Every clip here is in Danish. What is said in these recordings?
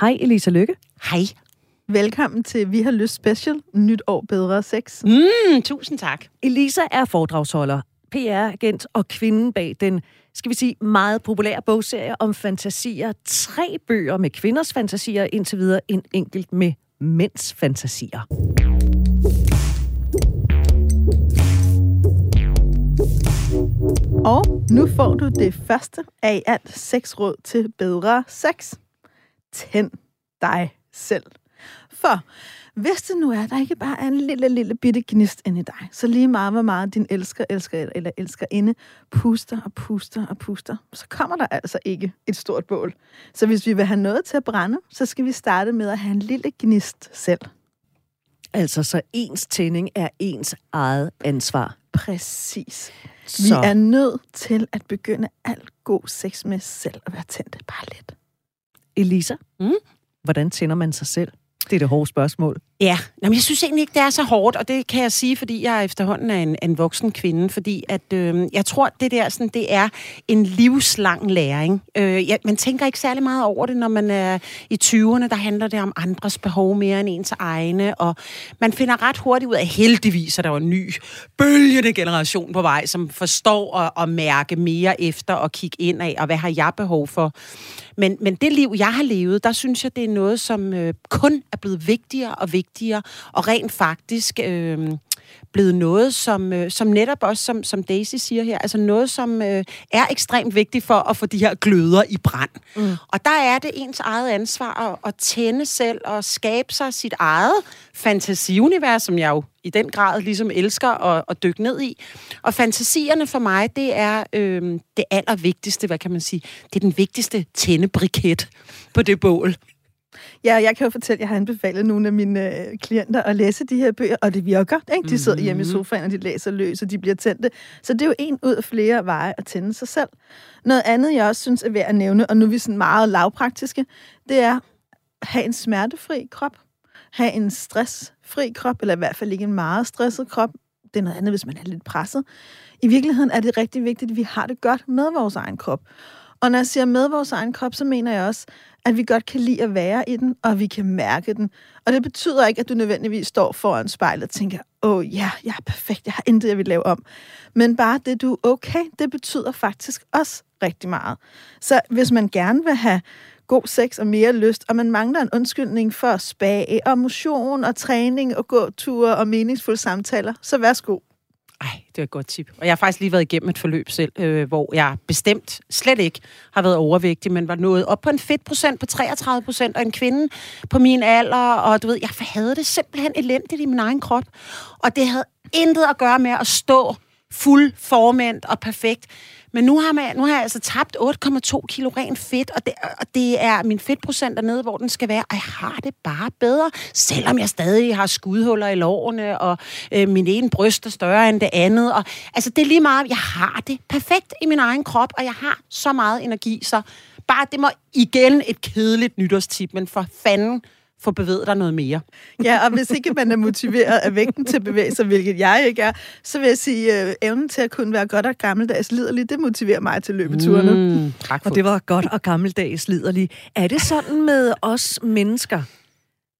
Hej Elisa Lykke. Hej. Velkommen til Vi har lyst special. Nyt år bedre sex. Mm, tusind tak. Elisa er foredragsholder, PR-agent og kvinden bag den, skal vi sige, meget populære bogserie om fantasier. Tre bøger med kvinders fantasier, indtil videre en enkelt med mænds fantasier. Og nu får du det første af i alt seks råd til bedre sex. Tænd dig selv. For hvis det nu er, der ikke bare er en lille, lille bitte gnist inde i dig, så lige meget, hvor meget din elsker, elsker eller elsker inde, puster og puster og puster, så kommer der altså ikke et stort bål. Så hvis vi vil have noget til at brænde, så skal vi starte med at have en lille gnist selv. Altså, så ens tænding er ens eget ansvar. Præcis. Så. Vi er nødt til at begynde alt god sex med selv at være tændt bare lidt. Elisa, Mm? hvordan tænder man sig selv? Det er det hårde spørgsmål. Ja, Jamen, jeg synes egentlig ikke, det er så hårdt, og det kan jeg sige, fordi jeg efterhånden er en, en voksen kvinde, fordi at, øh, jeg tror, det der sådan, det er en livslang læring. Øh, ja, man tænker ikke særlig meget over det, når man er i 20'erne, der handler det om andres behov mere end ens egne, og man finder ret hurtigt ud af, heldigvis at der var en ny bølgende generation på vej, som forstår at, at mærke mere efter og kigge ind af, og hvad har jeg behov for. Men, men det liv, jeg har levet, der synes jeg, det er noget, som øh, kun er blevet vigtigere og vigtigere, og rent faktisk øh, blevet noget, som, øh, som netop også, som, som Daisy siger her, altså noget, som øh, er ekstremt vigtigt for at få de her gløder i brand. Mm. Og der er det ens eget ansvar at, at tænde selv og skabe sig sit eget fantasiunivers, som jeg jo i den grad ligesom elsker at, at dykke ned i. Og fantasierne for mig, det er øh, det allervigtigste, hvad kan man sige, det er den vigtigste tændebriket på det bål. Ja, jeg kan jo fortælle, at jeg har anbefalet nogle af mine øh, klienter at læse de her bøger, og det virker. Ikke? De sidder hjemme i sofaen, og de læser løs, og de bliver tændte. Så det er jo en ud af flere veje at tænde sig selv. Noget andet, jeg også synes er værd at nævne, og nu er vi sådan meget lavpraktiske, det er at have en smertefri krop. Have en stressfri krop, eller i hvert fald ikke en meget stresset krop. Det er noget andet, hvis man er lidt presset. I virkeligheden er det rigtig vigtigt, at vi har det godt med vores egen krop. Og når jeg siger med vores egen krop, så mener jeg også, at vi godt kan lide at være i den, og vi kan mærke den. Og det betyder ikke, at du nødvendigvis står foran spejlet og tænker, åh oh, ja, jeg er perfekt, jeg har intet, jeg vil lave om. Men bare det, du er okay, det betyder faktisk også rigtig meget. Så hvis man gerne vil have god sex og mere lyst, og man mangler en undskyldning for spag og motion og træning og gåture og meningsfulde samtaler, så værsgo øh, det godt tip. Og jeg har faktisk lige været igennem et forløb selv, øh, hvor jeg bestemt slet ikke har været overvægtig, men var nået op på en fedtprocent på 33 procent, og en kvinde på min alder, og du ved, jeg havde det simpelthen elendigt i min egen krop. Og det havde intet at gøre med at stå fuld formand og perfekt. Men nu har, man, nu har jeg altså tabt 8,2 kilo ren fedt, og det, og det er min fedtprocent dernede, hvor den skal være. Og jeg har det bare bedre, selvom jeg stadig har skudhuller i lårene, og øh, min ene bryst er større end det andet. Og, altså, det er lige meget, jeg har det perfekt i min egen krop, og jeg har så meget energi, så bare, det må igen et kedeligt nytårstip, men for fanden, få bevæget dig noget mere. Ja, og hvis ikke man er motiveret af vægten til at bevæge sig, hvilket jeg ikke er, så vil jeg sige, at evnen til at kunne være godt og gammeldags liderlig, det motiverer mig til løbeturene. Mm, tak for Og det var godt og gammeldags liderlig. Er det sådan med os mennesker,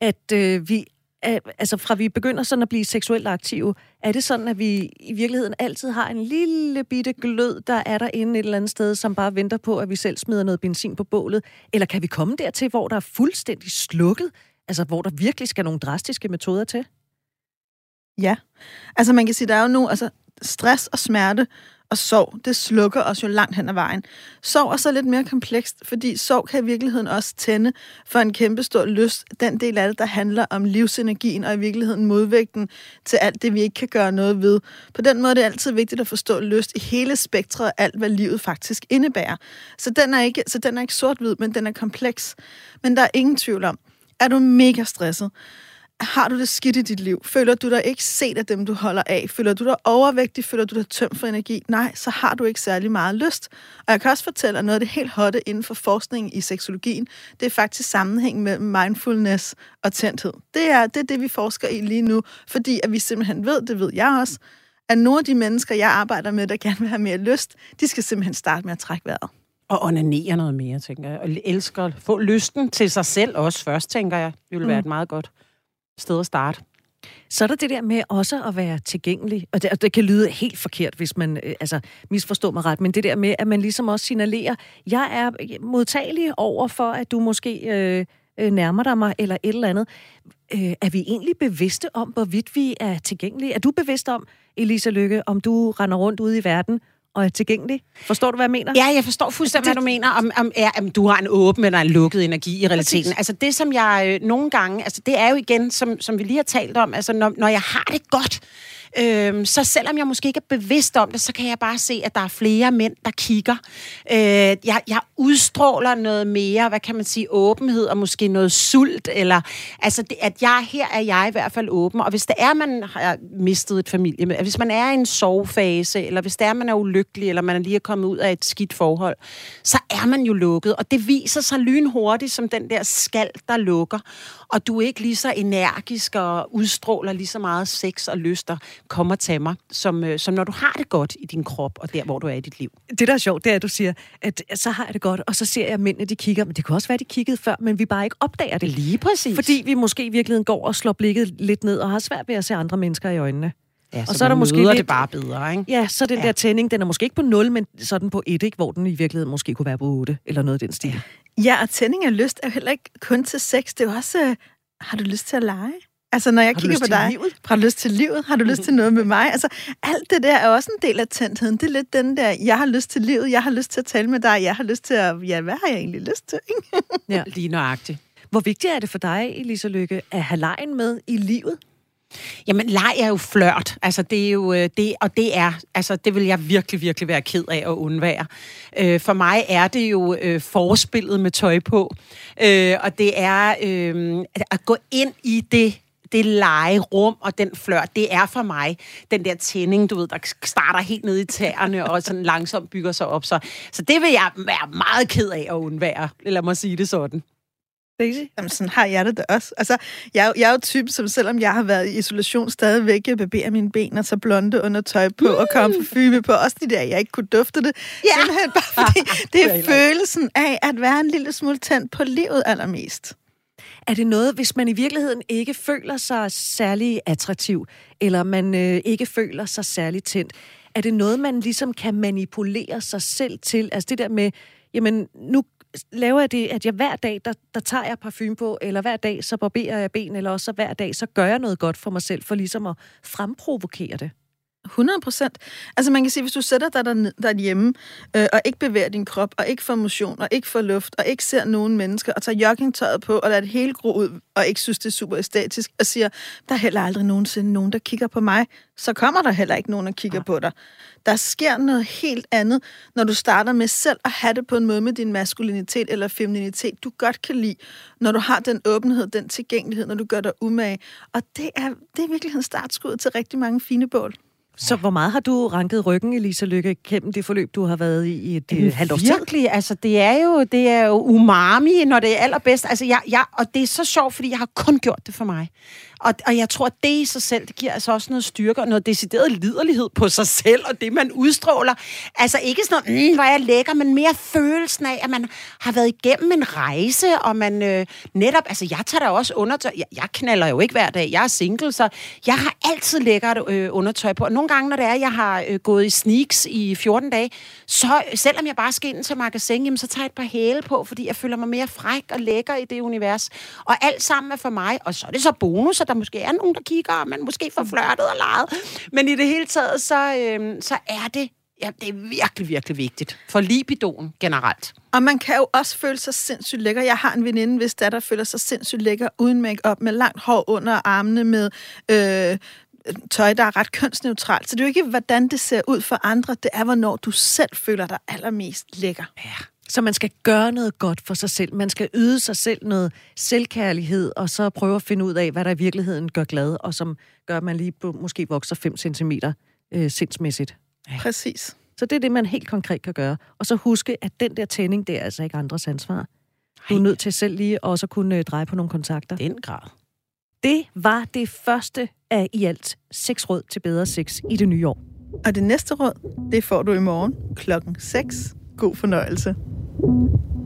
at øh, vi, altså fra vi begynder sådan at blive seksuelt aktive, er det sådan, at vi i virkeligheden altid har en lille bitte glød, der er der inde et eller andet sted, som bare venter på, at vi selv smider noget benzin på bålet? Eller kan vi komme dertil, hvor der er fuldstændig slukket? Altså, hvor der virkelig skal nogle drastiske metoder til? Ja. Altså man kan sige, der er jo nu, altså stress og smerte og sorg, det slukker os jo langt hen ad vejen. Sorg er så lidt mere komplekst, fordi sorg kan i virkeligheden også tænde for en kæmpe stor lyst. Den del af det, der handler om livsenergien og i virkeligheden modvægten til alt det, vi ikke kan gøre noget ved. På den måde er det altid vigtigt at forstå lyst i hele spektret af alt, hvad livet faktisk indebærer. Så den er ikke, så den er ikke sort-hvid, men den er kompleks. Men der er ingen tvivl om, er du mega stresset, har du det skidt i dit liv? Føler du dig ikke set af dem, du holder af? Føler du dig overvægtig? Føler du dig tømt for energi? Nej, så har du ikke særlig meget lyst. Og jeg kan også fortælle, at noget af det helt hotte inden for forskningen i seksologien, det er faktisk sammenhæng mellem mindfulness og tændthed. Det er, det er det, vi forsker i lige nu, fordi at vi simpelthen ved, det ved jeg også, at nogle af de mennesker, jeg arbejder med, der gerne vil have mere lyst, de skal simpelthen starte med at trække vejret. Og onanere noget mere, tænker jeg. Og elsker at få lysten til sig selv også først, tænker jeg. Det vil være Mm. et meget godt sted at starte. Så er der det der med også at være tilgængelig, og det, og det kan lyde helt forkert, hvis man øh, altså, misforstår mig ret, men det der med, at man ligesom også signalerer, jeg er modtagelig over for, at du måske øh, øh, nærmer dig mig, eller et eller andet. Øh, er vi egentlig bevidste om, hvorvidt vi er tilgængelige? Er du bevidst om, Elisa Lykke, om du render rundt ude i verden og er tilgængelig? Forstår du, hvad jeg mener? Ja, jeg forstår fuldstændig, hvad du mener, om, om, ja, om du har en åben eller en lukket energi i realiteten. Præcis. Altså det, som jeg øh, nogle gange, altså det er jo igen, som, som vi lige har talt om, altså når, når jeg har det godt, øh, så selvom jeg måske ikke er bevidst om det, så kan jeg bare se, at der er flere mænd, der kigger. Øh, jeg, jeg udstråler noget mere, hvad kan man sige, åbenhed og måske noget sult, eller altså det, at jeg, her er jeg i hvert fald åben, og hvis det er, man har mistet et familie, hvis man er i en sovefase, eller hvis det er, man er ulykkelig, eller man er lige er kommet ud af et skidt forhold, så er man jo lukket, og det viser sig lynhurtigt som den der skal, der lukker, og du er ikke lige så energisk og udstråler lige så meget sex og lyster, kommer til mig, som, øh, som når du har det godt i din krop, og der, hvor du er i dit liv. Det, der er sjovt, det er, at du siger, at så har jeg det godt, og så ser jeg, at mændene de kigger, men det kan også være, at de kiggede før, men vi bare ikke opdager det. Lige præcis. Fordi vi måske i virkeligheden går og slår blikket lidt ned, og har svært ved at se andre mennesker i øjnene. ja, og så er der måske lidt- det bare bedre, ikke? Ja, så den Ja. der tænding, den er måske ikke på 0, men sådan på 1, ikke? hvor den i virkeligheden måske kunne være på 8, eller noget af den stil. Ja, og tænding af lyst er jo heller ikke kun til sex. Det er jo også, øh, har du lyst til at lege? Altså, når jeg Har kigger på dig, livet? har du lyst til livet? Har du lyst til noget med mig? Altså, alt det der er også en del af tændtheden. Det er lidt den der, jeg har lyst til livet, jeg har lyst til at tale med dig, jeg har lyst til at, ja, hvad har jeg egentlig lyst til? Ikke? Ja. Lige nøjagtigt. Hvor vigtigt er det for dig, Elisa Lykke, at have lejen med i livet? Jamen, leg er jo flørt. Altså, det er jo øh, det, og det er, altså, det vil jeg virkelig, virkelig være ked af at undvære. Øh, for mig er det jo øh, forspillet med tøj på, øh, og det er øh, at gå ind i det det legerum og den flørt, det er for mig den der tænding, du ved, der starter helt nede i tæerne og sådan langsomt bygger sig op. Så, så det vil jeg være meget ked af at undvære. Lad mig sige det sådan. Daisy? Jamen, sådan har jeg det da også. Altså, jeg, er jeg er jo typen, som selvom jeg har været i isolation stadigvæk, jeg barberer mine ben og så blonde under tøj på mm. og kommer parfume på. Også de der, jeg ikke kunne dufte det. Ja. Simpelthen bare fordi, det er følelsen af at være en lille smule tændt på livet allermest. Er det noget, hvis man i virkeligheden ikke føler sig særlig attraktiv, eller man øh, ikke føler sig særlig tændt, er det noget, man ligesom kan manipulere sig selv til? Altså det der med, jamen nu laver jeg det, at jeg hver dag, der, der tager jeg parfume på, eller hver dag, så barberer jeg ben, eller også hver dag, så gør jeg noget godt for mig selv, for ligesom at fremprovokere det. 100 procent. Altså man kan sige, hvis du sætter dig derned- derhjemme, øh, og ikke bevæger din krop, og ikke får motion, og ikke får luft, og ikke ser nogen mennesker, og tager joggingtøjet på, og lader det hele gro ud, og ikke synes, det er super æstetisk, og siger, der er heller aldrig nogensinde nogen, der kigger på mig, så kommer der heller ikke nogen, der kigger på dig. Der sker noget helt andet, når du starter med selv at have det på en måde med din maskulinitet eller femininitet, du godt kan lide, når du har den åbenhed, den tilgængelighed, når du gør dig umage. Og det er, det er i virkeligheden startskuddet til rigtig mange fine bål. Så hvor meget har du ranket ryggen, Elisa Lykke, gennem det forløb, du har været i i et øh, halvt års tid? Virkelig, altså det er jo, det er jo umami, når det er allerbedst. Altså, jeg, jeg, og det er så sjovt, fordi jeg har kun gjort det for mig. Og, og jeg tror, at det i sig selv, det giver altså også noget styrke og noget decideret liderlighed på sig selv, og det, man udstråler. Altså ikke sådan noget, mm, hvor jeg lækker, men mere følelsen af, at man har været igennem en rejse, og man øh, netop, altså jeg tager da også undertøj. Jeg, jeg knaller jo ikke hver dag, jeg er single, så jeg har altid lækkert øh, undertøj på. Og nogle gange, når det er, jeg har øh, gået i sneaks i 14 dage, så selvom jeg bare skal ind til magasin, jamen, så tager jeg et par hæle på, fordi jeg føler mig mere fræk og lækker i det univers. Og alt sammen er for mig, og så er det så bonus, der måske er nogen, der kigger, og man måske får flørtet og leget. Men i det hele taget, så, øh, så er det Ja, det er virkelig, virkelig vigtigt. For libidoen generelt. Og man kan jo også føle sig sindssygt lækker. Jeg har en veninde, hvis datter føler sig sindssygt lækker uden make-up, med langt hår under armene, med øh, tøj, der er ret kønsneutralt. Så det er jo ikke, hvordan det ser ud for andre. Det er, hvornår du selv føler dig allermest lækker. Ja. Så man skal gøre noget godt for sig selv. Man skal yde sig selv noget selvkærlighed, og så prøve at finde ud af, hvad der i virkeligheden gør glad, og som gør, at man lige på- måske vokser 5 cm øh, sindsmæssigt. Præcis. Så det er det, man helt konkret kan gøre. Og så huske, at den der tænding, det er altså ikke andres ansvar. Du er nødt til selv lige også at kunne øh, dreje på nogle kontakter. Den grad. Det var det første af i alt seks råd til bedre sex i det nye år. Og det næste råd, det får du i morgen klokken 6. God fornøjelse. Mm-hmm.